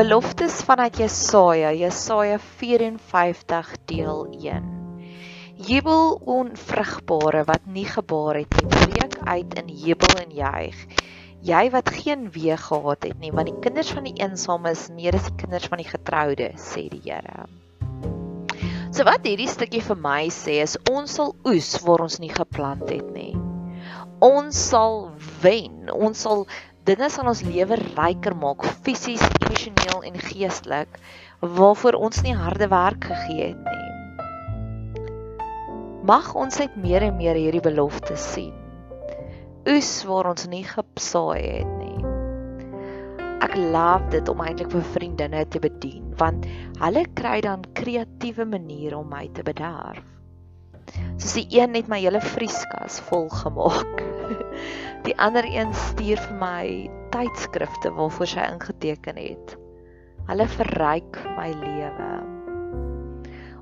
Beloftes vanuit Jesaja, Jesaja 54 deel 1. Jubel onvrugbare wat nie gebaar het nie, breek uit in jubel en juig. Jy wat geen wee gehad het nie, want die kinders van die eensames meer as die kinders van die getroude, sê die Here. So wat hierdie stukkie vir my sê is ons sal oes waar ons nie geplant het nie. Ons sal wen. Ons sal dinge sal ons lewe ryker maak fisies, emosioneel en geestelik waarvoor ons nie harde werk gegee het nie. Mag ons net meer en meer hierdie belofte sien. Oes waar ons nie gesaai het nie. Ek love dit om eintlik vir vriendinne te bedien want hulle kry dan kreatiewe maniere om my te bederf. Soos die een het my hele vrieskas vol gemaak. Die ander een stuur vir my tydskrifte waarvoor sy ingeteken het. Hulle verryk my lewe.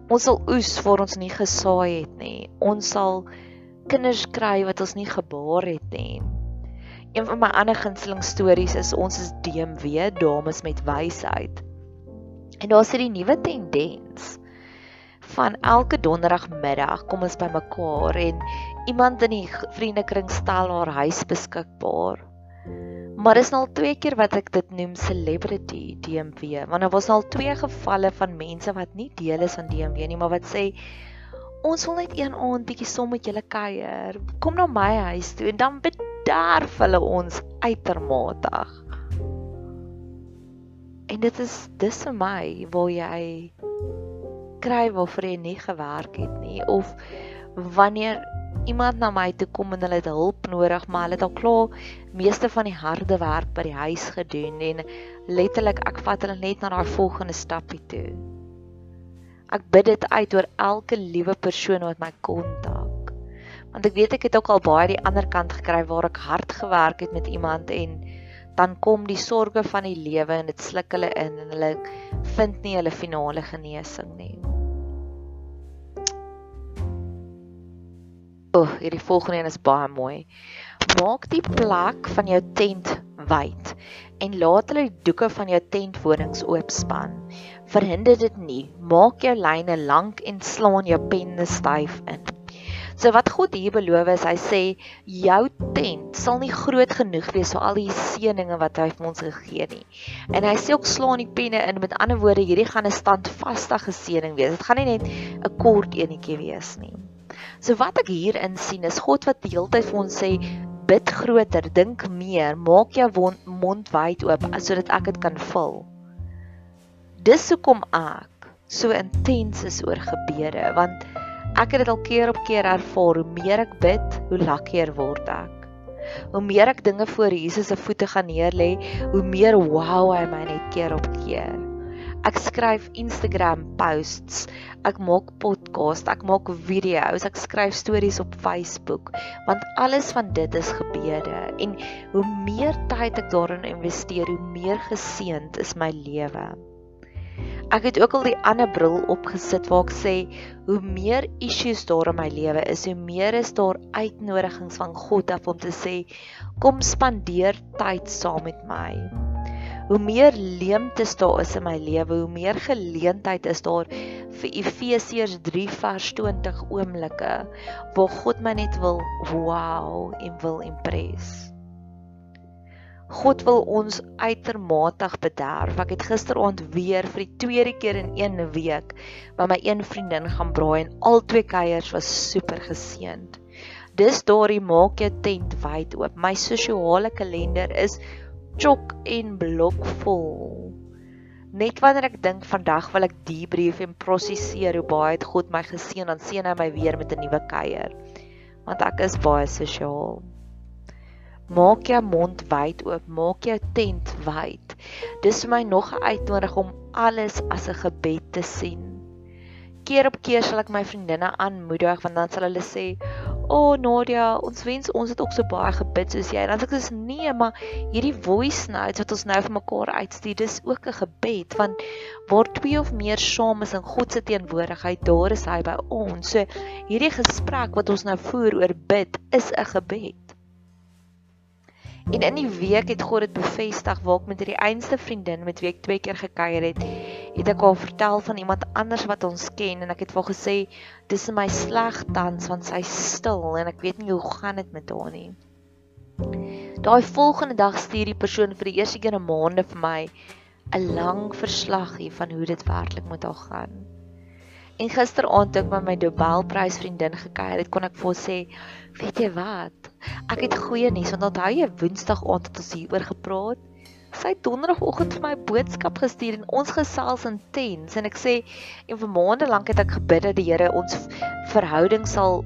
Ons sal oes waar ons nie gesaai het nie. Ons sal kinders kry wat ons nie gebaar het nie. Een van my ander gunsteling stories is ons is DMW, dames met wysheid. En daar sit die nuwe tendens van elke donderdagmiddag kom ons bymekaar en iemand in die vriendekring stel haar huis beskikbaar. Maar dis nou al twee keer wat ek dit noem celebrity DMW, want daar was al twee gevalle van mense wat nie deel is van DMW nie, maar wat sê ons wil net een aand bietjie som met julle kuier. Kom na my huis toe en dan bederf hulle ons uitermatig. En dit is dis vir my waar jy kry waarvoor jy nie gewerk het nie of wanneer iemand na my toe kom en hulle het hulp nodig maar hulle het al klaar meeste van die harde werk by die huis gedoen en letterlik ek vat hulle net na daai volgende stappie toe. Ek bid dit uit oor elke liewe persoon wat my kontak. Want ek weet ek het ook al baie die ander kant gekry waar ek hard gewerk het met iemand en dan kom die sorges van die lewe en dit sluk hulle in en hulle vind nie hulle finale genesing nie. O, oh, hierdie volgende een is baie mooi. Maak die plek van jou tent wyd en laat hulle die doeke van jou tentvonings oopspan. Verhinder dit nie. Maak jou lyne lank en slaan jou penne styf in. So wat God hier beloof is, hy sê jou tent sal nie groot genoeg wees vir al die seëninge wat hy vir ons gegee nie. En hy sê ook slaan die penne in met ander woorde, hierdie gaan 'n standvaste seëning wees. Dit gaan nie net 'n kort enetjie wees nie. So wat ek hier in sien is God wat die hele tyd vir ons sê bid groter, dink meer, maak jou mond wyd oop sodat ek dit kan vul. Dis hoekom ek so intens is oor gebede want ek het dit al keer op keer ervaar hoe meer ek bid, hoe lakkier word ek. Hoe meer ek dinge voor Jesus se voete gaan neerlê, hoe meer wow hy my net keer op keer. Ek skryf Instagram posts. Ek maak podcast, ek maak video's, ek skryf stories op Facebook, want alles van dit is gebede en hoe meer tyd ek daarin investeer, hoe meer geseënd is my lewe. Ek het ook al die ander bril opgesit waar ek sê hoe meer issues daar in my lewe is, hoe meer is daar uitnodigings van God af om te sê kom spandeer tyd saam met my. Hoe meer leemtes daar is in my lewe, hoe meer geleentheid is daar vir Efesiërs 3 vers 20 oomblikke waar God my net wil wow en wil impress. God wil ons uitermate bederf. Ek het gisteraand weer vir die tweede keer in een week by my een vriendin gaan braai en al twee kuiers was super geseënd. Dis daardie maak jou tent wyd oop. My sosiale kalender is chok en blok vol. Net wanneer ek dink vandag wil ek debrief en prosesseer hoe baie het God my geseën, dan seën hy my weer met 'n nuwe kuier. Want ek is baie sosiaal. Maak jou mond wyd oop, maak jou tent wyd. Dis vir my nog 'n uitnodiging om alles as 'n gebed te sien. Keer op keer sal ek my vriendinne aanmoedig want dan sal hulle sê, "O oh, Nadia, ons wens ons het ook so baie gebid soos jy." Dan sê ek dis nee, maar hierdie voice notes wat ons nou vir mekaar uitstuur, dis ook 'n gebed want waar twee of meer saam is in God se teenwoordigheid, daar is hy by ons. So hierdie gesprek wat ons nou voer oor bid is 'n gebed. En in die week het God dit bevestig waar ek met hierdie einste vriendin met wie ek twee keer gekuier het, het ek haar vertel van iemand anders wat ons ken en ek het vir haar gesê dis my sleg tans want sy stil en ek weet nie hoe gaan dit met haar nie. Daai volgende dag stuur die persoon vir die eerste keer in maande vir my 'n lang verslaggie van hoe dit werklik met haar gaan. En gisteraand toe ek met my Nobelprys vriendin gekuier het, kon ek vir sê, "Weet jy wat? Ek het goeie nuus want onthou jy Woensdag aand het ons hieroor gepraat? Sy het Donderdagoggend vir my boodskap gestuur en ons gesels intens en ek sê en vir maande lank het ek gebid dat die Here ons verhouding sal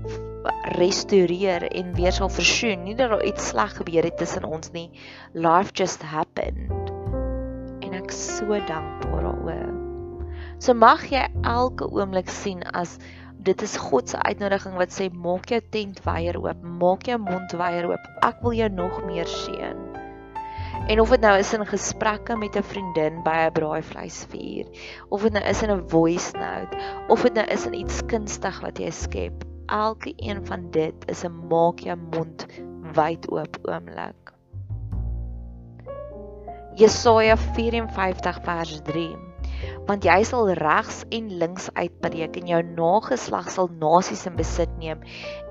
restoreer en weer sal versoen. Nie dat daar iets sleg gebeur het tussen ons nie. Life just happened. En ek so dankbaar daaroor. So mag jy elke oomblik sien as dit is God se uitnodiging wat sê maak jou tent wyer oop, maak jou mond wyer oop. Ek wil jou nog meer seën. En of dit nou is in gesprekke met 'n vriendin by 'n braaivleisvuur, of dit nou is in 'n voice note, of dit nou is in iets kunstig wat jy skep, elke een van dit is 'n maak jou mond wyd oop oomblik. Jesaja 54 vers 3 want jy sal regs en links uitbreek en jou nageslag sal nasies in besit neem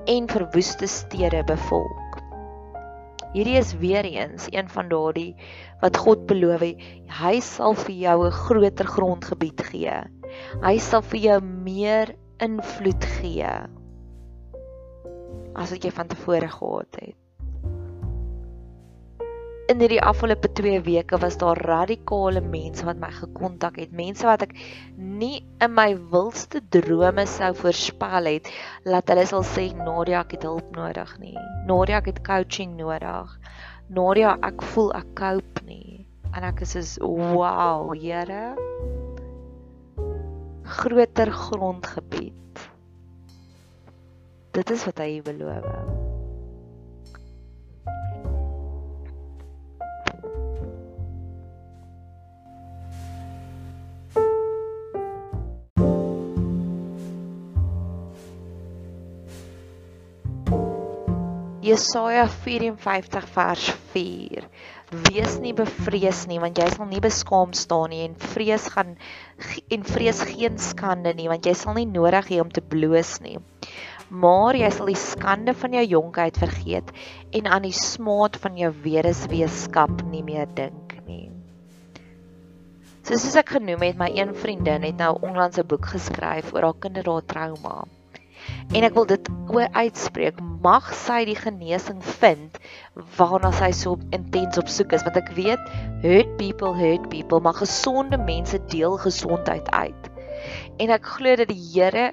en verwoeste stede bevolk. Hierdie is weer eens een van daardie wat God beloof het, hy sal vir jou 'n groter grondgebied gee. Hy sal vir jou meer invloed gee as wat jy van tevore gehad het in hierdie afgelope 2 weke was daar radikale mense wat my gekontak het, mense wat ek nie in my wildste drome sou voorspel het dat hulle sal sê Nadia ek het hulp nodig nie. Nadia ek het coaching nodig. Nadia ek voel ek cope nie. En ek is so wow, Here. Groter grondgebied. Dit is wat hy beloof het. Jesaja 54 vers 4. Wees nie bevrees nie want jy sal nie beskaam staan nie en vrees gaan en vrees geen skande nie want jy sal nie nodig hê om te bloos nie. Maar jy sal die skande van jou jonkheid vergeet en aan die smaad van jou weresweeskap nie meer dink nie. Soos ek genoem het, my een vriendin het nou onlangs 'n boek geskryf oor haar kindertrauma en ek wil dit oor uitspreek mag sy die genesing vind waarna sy so intens op soek is want ek weet hurt people hurt people maar gesonde mense deel gesondheid uit. En ek glo dat die Here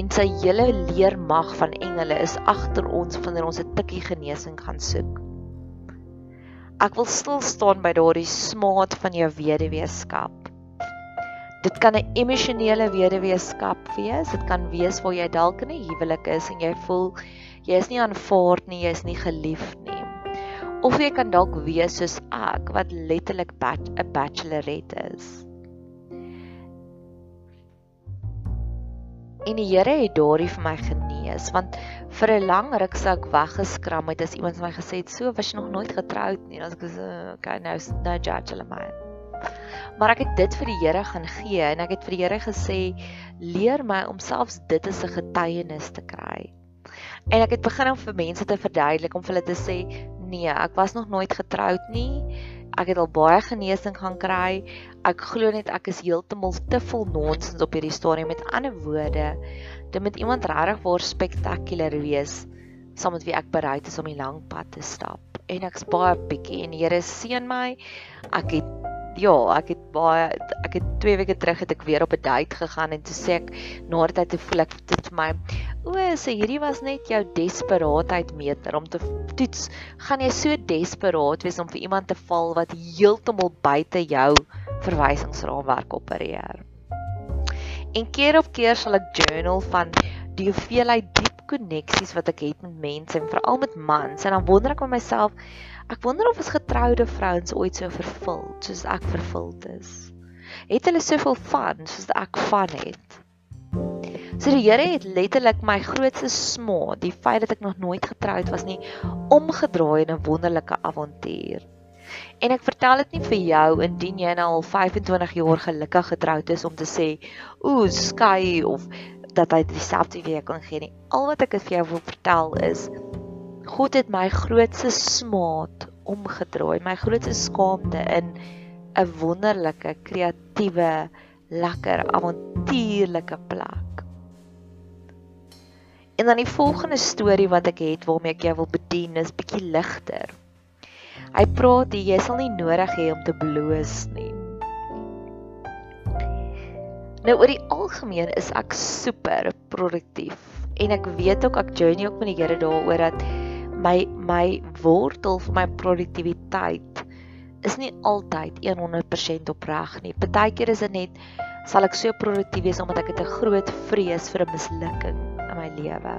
en sy hele leermag van engele is agter ons wanneer ons 'n tikkie genesing gaan soek. Ek wil stil staan by daardie smaad van jou weduweeskap Dit kan 'n emosionele weduweeskap wees. Dit kan wees waar jy dalk in 'n huwelik is en jy voel jy is nie aanvaard nie, jy is nie geliefd nie. Of jy kan dalk wees soos ek wat letterlik 'n bachelorette is. En die Here het daardie vir my genees want vir 'n lang ruk sou ek weggeskram het as iemand vir my gesê het so was jy nog nooit getroud nie. Dan ek sê okay nou nou judge hulle my. Maar ek het dit vir die Here gaan gee en ek het vir die Here gesê leer my om selfs dit as 'n getuienis te kry. En ek het begin om vir mense te verduidelik om vir hulle te sê nee, ek was nog nooit getroud nie. Ek het al baie genesing gaan kry. Ek glo net ek is heeltemal te vol nonsens op hierdie stadium met ander woorde. Dit moet iemand regtig waar spektakulêr wees saam met wie ek bereid is om die lang pad te stap. En ek's baie bietjie en die Here seën my. Ek het ja, ek het baie ek het 2 weke terug het ek weer op 'n date gegaan en toe sê ek na die tyd te voel ek dit vir my o, sê hierdie was net jou desperaatheid meter om te toets. Gaan jy so desperaat wees om vir iemand te val wat heeltemal buite jou verwysingsraamwerk opereer? En keer op keer sal ek journal van die hoeveelheid diep koneksies wat ek het met mense en veral met mans en dan wonder ek met myself Ek wonder of as getroude vrouens ooit so vervuld soos ek vervuld is. Het hulle soveel van soos ek van het? So die Here het letterlik my grootste smaak, die feit dat ek nog nooit getroud was nie, omgedraai in 'n wonderlike avontuur. En ek vertel dit nie vir jou indien jy nou al 25 jaar gelukkig getroud is om te sê, ooh, sky of dat hy dieselfde weer kan gee nie. Al wat ek vir jou wil vertel is God het my grootste smaad omgedraai, my grootste skaamte in 'n wonderlike, kreatiewe, lekker, avontuurlike plek. En dan die volgende storie wat ek het waarmee ek jou wil bedien is bietjie ligter. Hy praat jy sal nie nodig hê om te bloos nie. Nou oor die algemeen is ek super produktief en ek weet ook ek journey ook met die Here daaroor dat my my wortel vir my produktiwiteit is nie altyd 100% opreg nie. Partykeer is dit net sal ek so produktief wees omdat ek 'n groot vrees vir 'n mislukking in my lewe.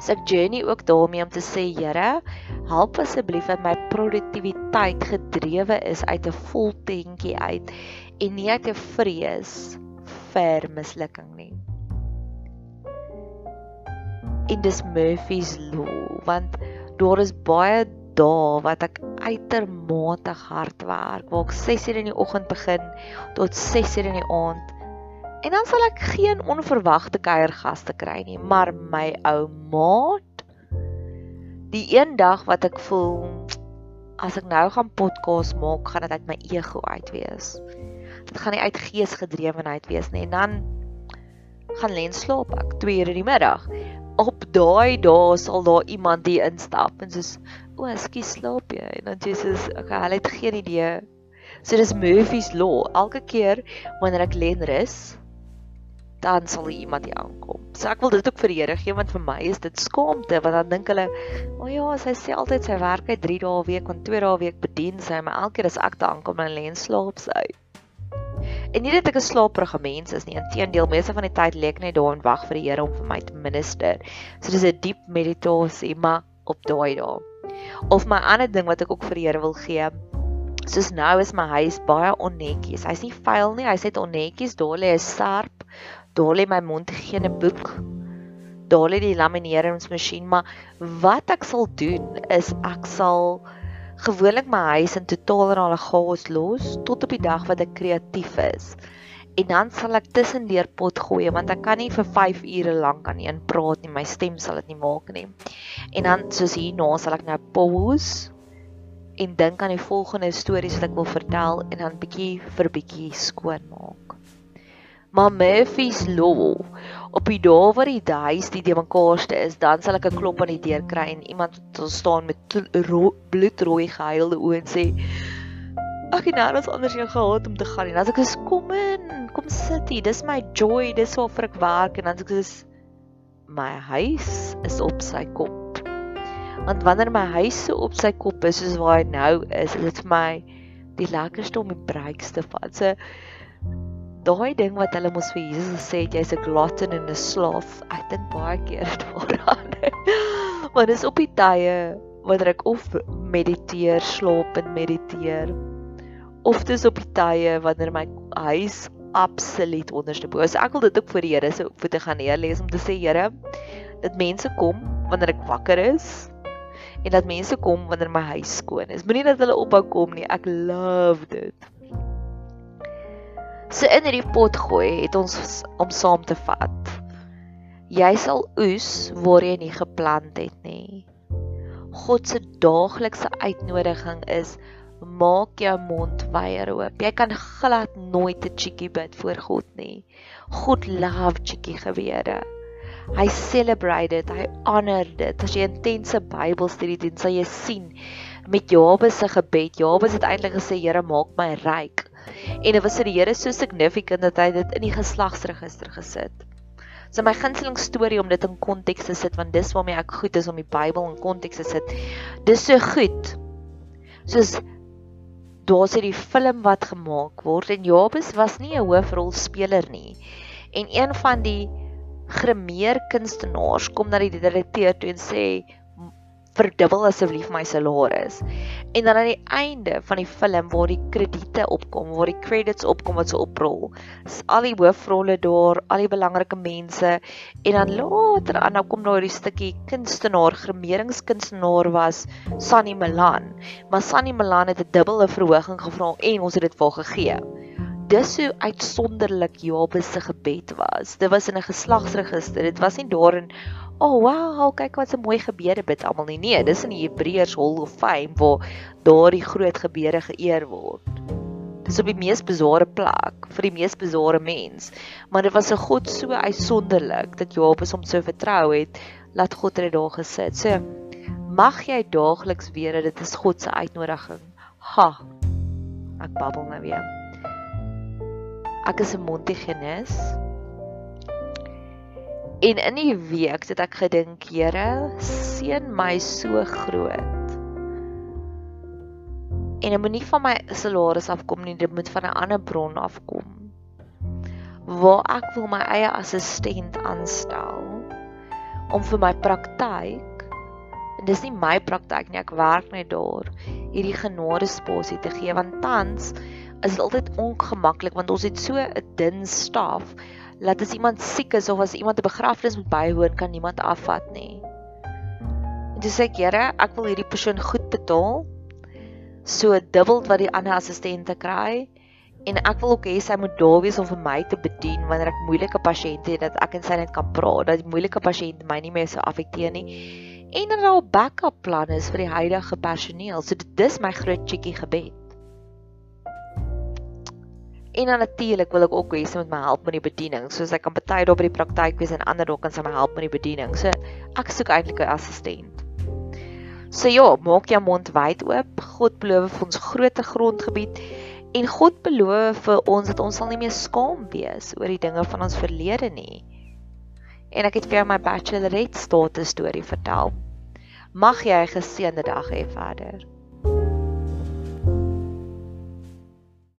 So ek journey ook daarmee om te sê, Here, help asseblief dat my produktiwiteit gedrewe is uit 'n vol tentjie uit en nie uit 'n vrees vir mislukking nie en dis Murphy's law want daar is baie dae wat ek uitermate hard werk waar ek 6:00 in die oggend begin tot 6:00 in die aand. En dan sal ek geen onverwagte kuiergaste kry nie maar my ou maat die een dag wat ek voel as ek nou gaan podcast maak gaan dit uit my ego uit wees. Dit gaan nie uit geesgedrewenheid wees nie. En dan gaan lens slaap ek 2 ure in die middag op daai dae sal daar iemand hier instap en soos o, ekskuus slaap jy? En dan Jesus, okay, hulle het geen idee. So dis Murphy's law. Elke keer wanneer ek len rus, dan sal iemand hier aankom. So ek wil dit ook vir die Here gee want vir my is dit skaamte want dan dink hulle, o ja, sy sê altyd sy werk uit 3 dae 'n week, want 2 dae 'n week bedien sy, maar elke keer as ek daar aankom en len slaap sy. En nie dat ek 'n slaperige mens is nie, inteendeel, meeste van die tyd lê ek net daar en wag vir die Here om vir my te minister. So dis 'n diep meditasie, maar op daai dae. Of my ander ding wat ek ook vir die Here wil gee, soos nou is my huis baie onnetjies. Hy's nie vuil nie, hy's net onnetjies. Daar lê 'n serp, daar lê my mond geen boek. Daar lê die lamineringsmasjien, maar wat ek sal doen is ek sal gewoonlik my huis in totaal en al 'n chaos los tot op die dag wat ek kreatief is. En dan sal ek tussendeur pot gooi want ek kan nie vir 5 ure lank aan een praat nie, my stem sal dit nie maak nie. En dan soos hierna sal ek nou pause en dink aan die volgende stories wat ek wil vertel en dan bietjie vir bietjie skoon maak. Maar Murphy's law op die dae waar die huis die de mekaarste is, dan sal ek 'n klop aan die deur kry en iemand sal staan met bloedrooi gehuilde oë en sê: "Ag, nou het ons anders jou gehad om te gaan." En as ek sê: "Kom in, kom sit hier. Dis my joy, dis waar ek werk." En dan sê ek: "My huis is op sy kop." Want wanneer my huis so op sy kop is soos waar hy nou is, is dit vir my die lekkerste om die breekste van. So daai ding wat hulle mos vir Jesus gesê het jy's 'n glutton en 'n slaaf. Ek dink baie keer daaraan. Want dis op die tye wanneer ek of mediteer, slaap en mediteer. Of dis op die tye wanneer my huis absoluut onderste bo. So ek wil dit ook vir die Here se voete gaan neerlees om te sê Here, dat mense kom wanneer ek wakker is en dat mense kom wanneer my huis skoon is. Moenie dat hulle ophou kom nie. Ek love dit se in hierdie pot gooi het ons om saam te vat. Jy sal oes waar jy nie geplant het nie. God se daaglikse uitnodiging is maak jou mond wyer oop. Jy kan glad nooit 'n cheeky bid voor God nie. God love cheeky gebede. Hy celebrate dit, hy honor dit. As jy intense Bybelstudie doen, sal jy sien met Jabes se gebed. Jabes het eintlik gesê, Here, maak my ryk. En dit was vir die Here so significant dat hy dit in die geslagsregister gesit. So my gunsteling storie om dit in konteks te sit want dis waarmee ek goed is om die Bybel in konteks te sit. Dis so goed. Soos daar's hierdie film wat gemaak word en Jabes was nie 'n hoofrolspeler nie. En een van die grimeer kunstenaars kom na die direkteur toe en sê verdubbel asseblief my salaris. En dan aan die einde van die film waar die krediete opkom, waar die credits opkom wat so oprol, is al die hoofrolle daar, al die belangrike mense en dan later aan nou kom daar die stukkie kunstenaar, grimeringskunstenaar was Sunny Milan. Maar Sunny Milan het 'n dubbele verhoging gevra en ons het dit vir gegee. Dis hoe uitsonderlik Jabes se gebed was. Dit was in 'n geslagsregister. Dit was nie daar in oh wow, kyk wat 'n mooi gebede bid almal nie. Nee, dis in die Hebreërs Hall of Fame waar daardie groot gebede geëer word. Dis op die mees bizarre plek vir die mees bizarre mens. Maar dit was 'n God so uitsonderlik dat Jabes hom so vertrou het, laat God dit daar gesit. So mag jy daagliks weet dit is God se uitnodiging. Ha. Ek babbel nou weer. Ek is 'n Montigenes. En in die week het ek gedink, Here, seën my so groot. En dit moet nie van my salaris afkom nie, dit moet van 'n ander bron afkom. Waar ek wil my eie assistent aanstel om vir my praktyk en dis nie my praktyk nie, ek werk net daar, hierdie genade spasie te gee want tans is dit altyd ongemaklik want ons het so 'n dun staf laat as iemand siek is of as iemand 'n begrafnis moet bywoon, kan niemand afvat nie. En dis ek, Here, ek wil hierdie persoon goed betaal. So dubbel wat die ander assistente kry en ek wil ook hê sy moet daar wees om vir my te bedien wanneer ek moeilike pasiënte het dat ek en sy net kan praat, dat die moeilike pasiënte my nie meer so affekteer nie. En dan daar 'n backup plan is vir die huidige personeel. So dit is my groot chickie gebed. En dan natuurlik wil ek ook hê sy moet my help met die bediening, soos ek kan baie daar by die praktyk wees en ander dalk kan sy my help met die bediening. So ek soek eintlik 'n assistent. So ja, maak jou mond wyd oop. God beloof vir ons groot grondgebied en God beloof vir ons dat ons sal nie meer skaam wees oor die dinge van ons verlede nie. En ek het vir jou my bachelorette status storie vertel. Mag jy 'n geseënde dag hê verder.